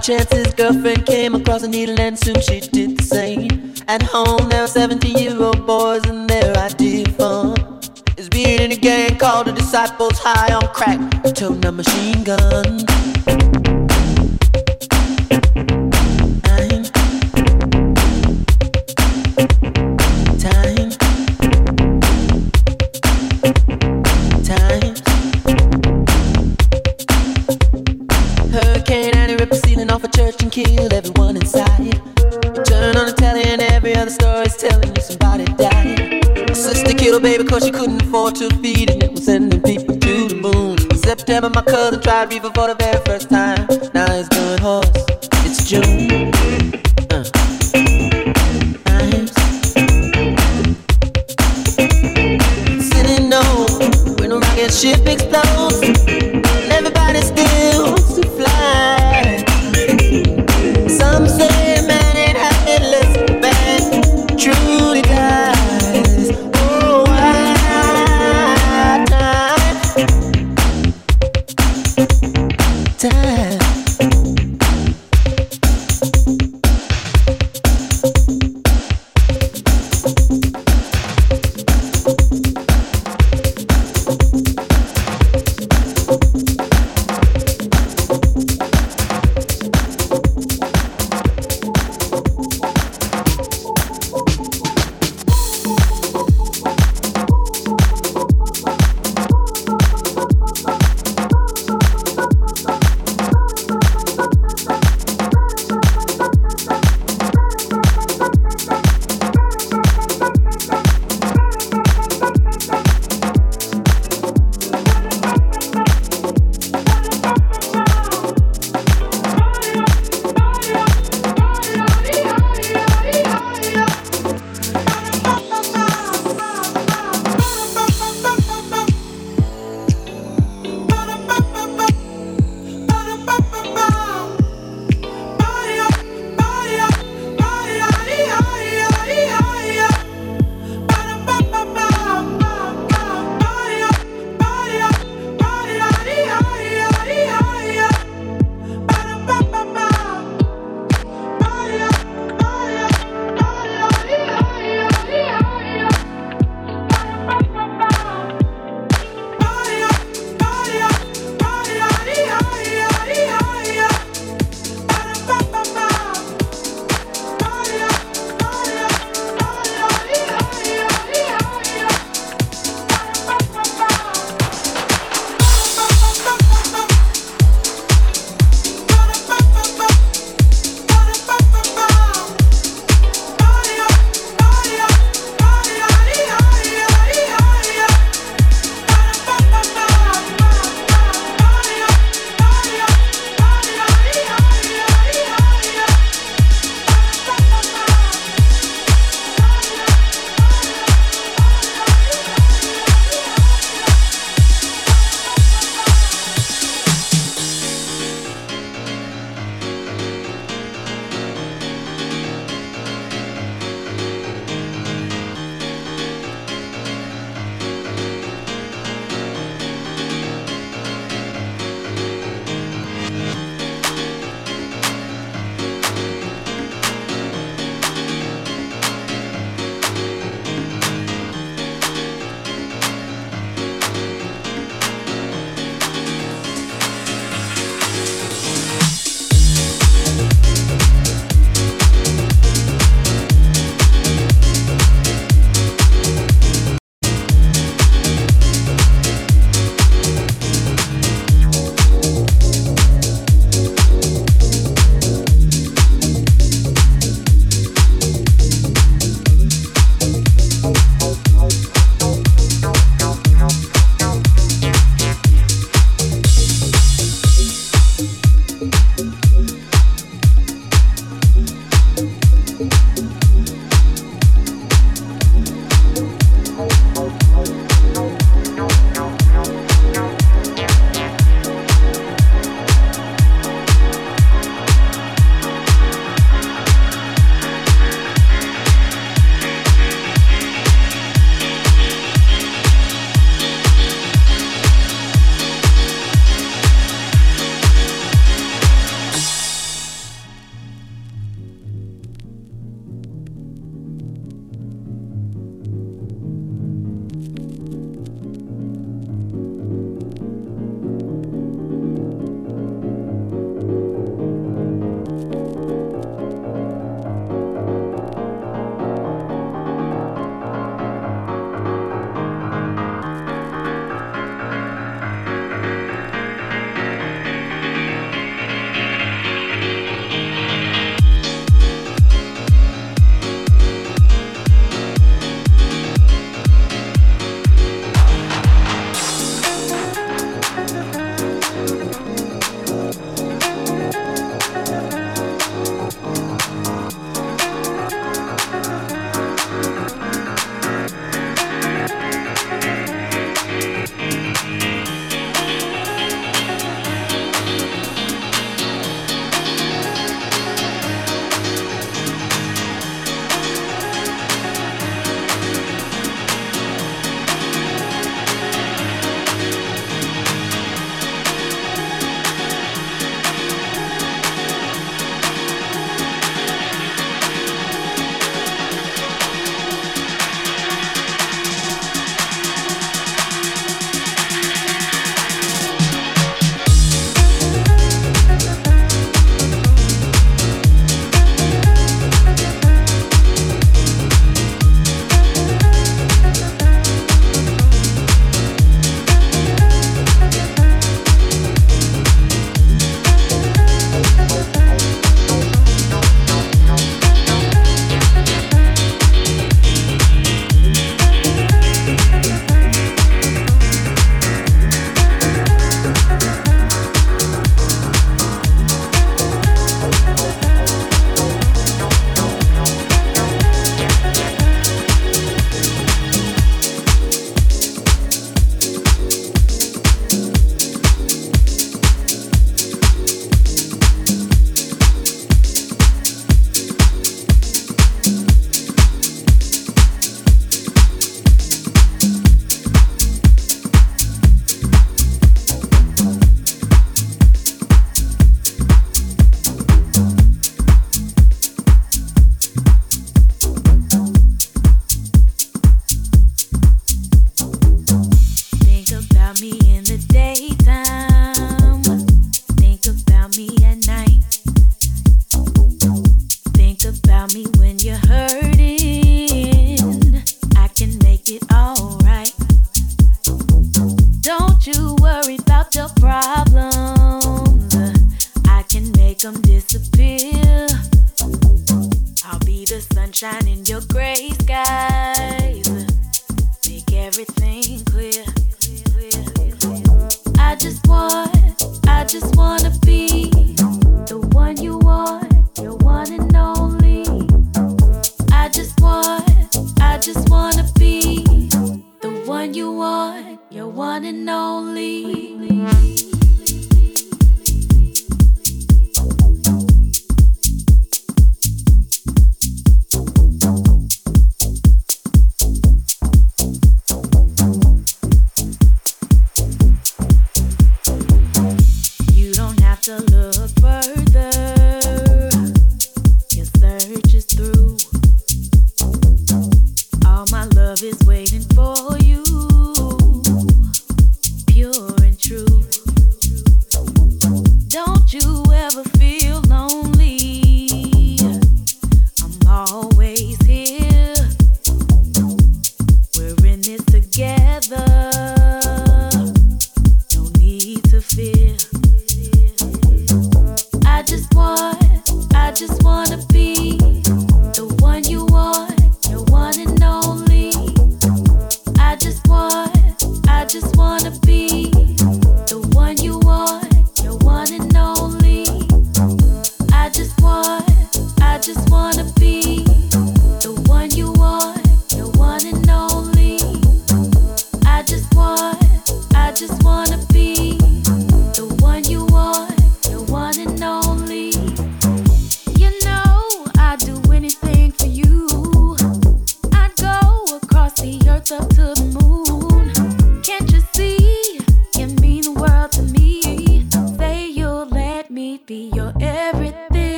By chance, his girlfriend came reefer for the very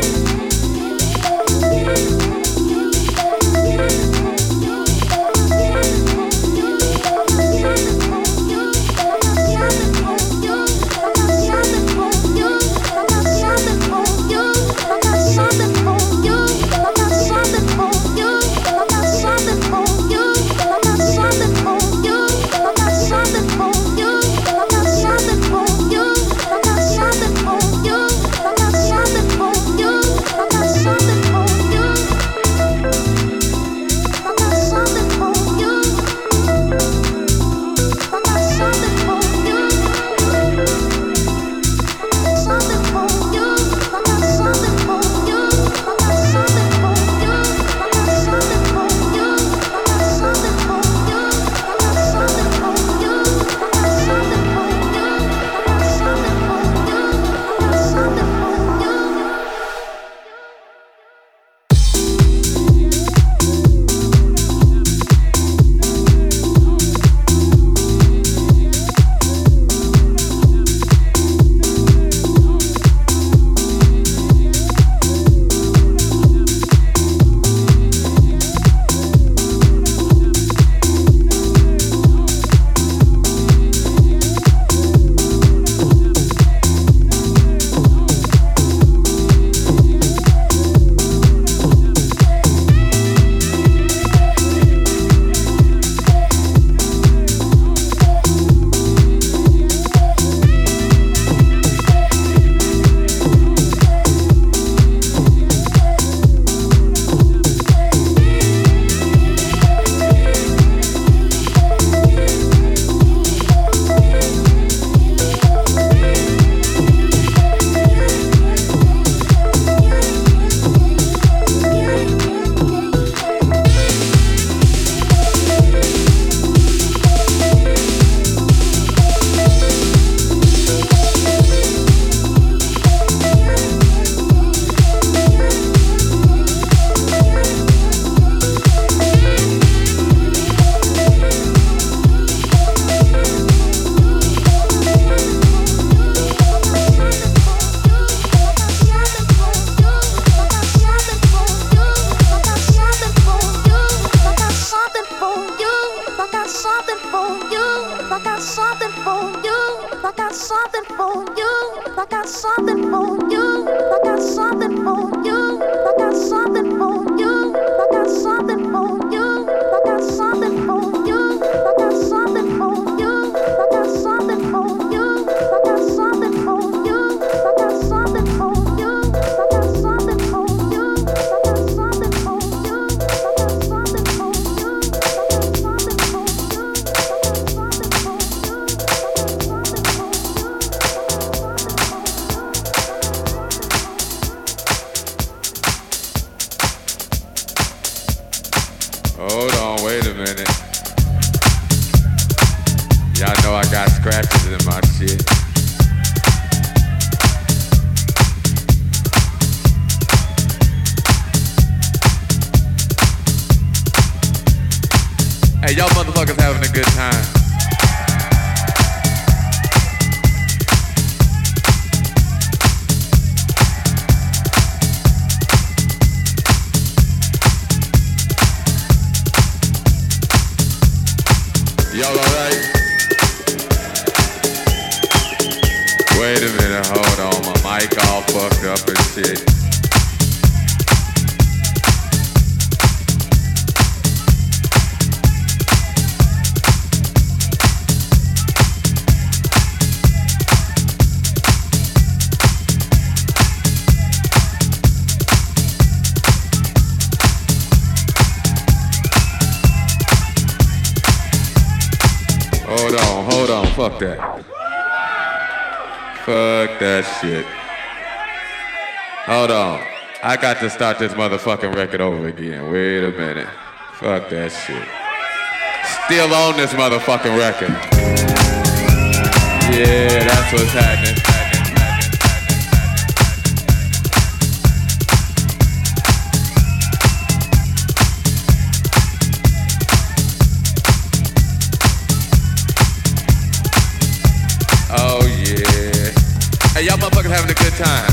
Bye. Got to start this motherfucking record over again. Wait a minute. Fuck that shit. Still on this motherfucking record. Yeah, that's what's happening. Time.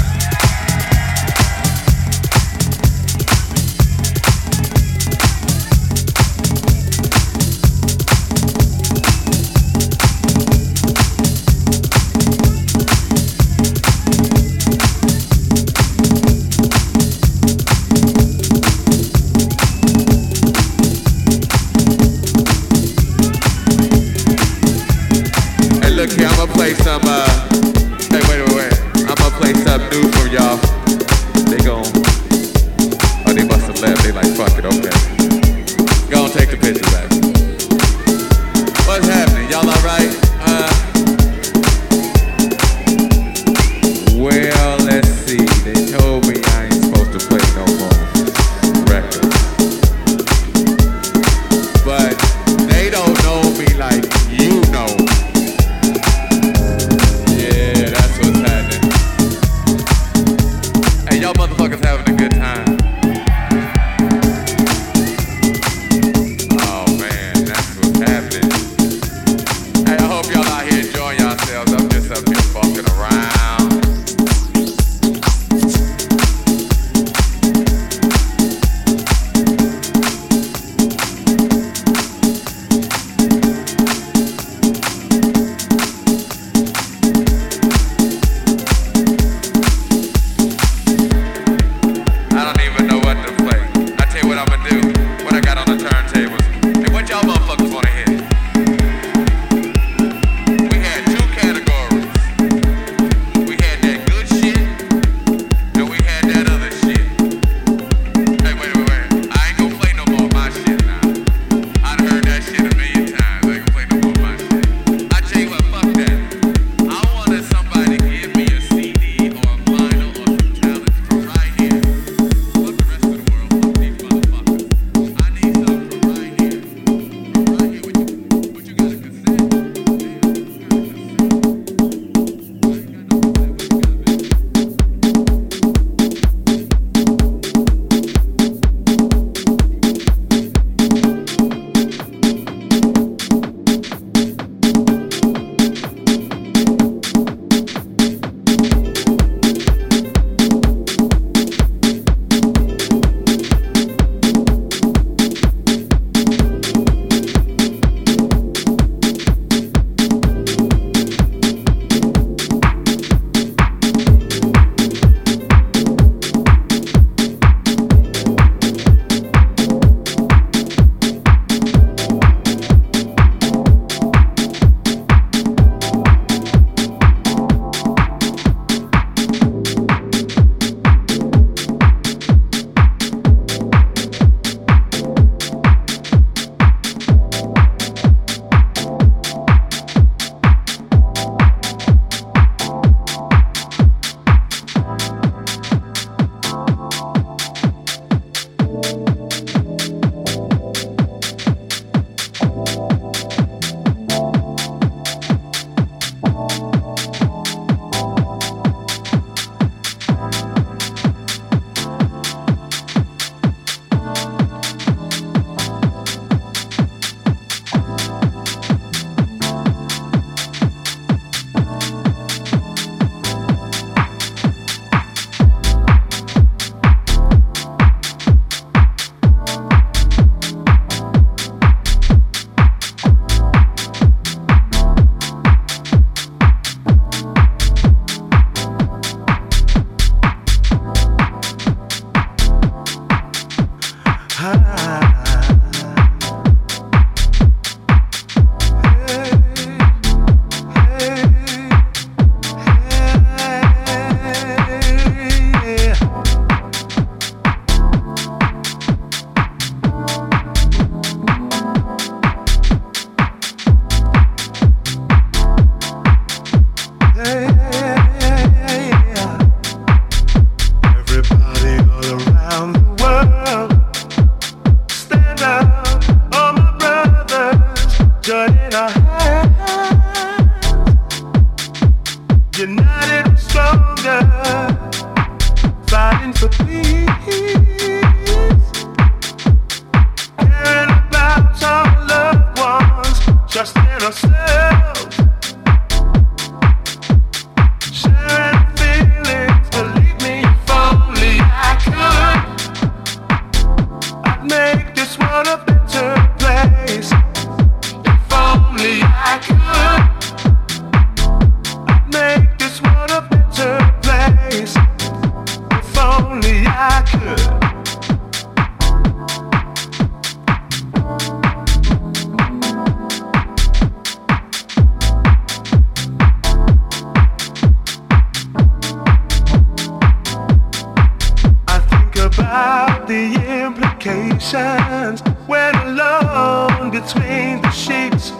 about the implications when alone between the sheets.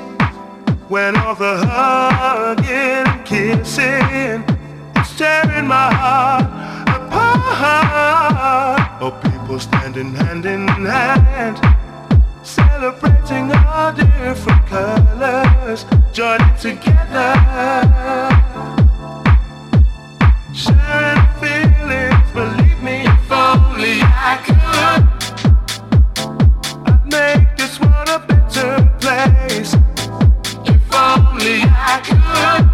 When all the hugging and kissing is tearing my heart apart. Oh, people standing hand in hand, celebrating all different colors, joining together, sharing. back.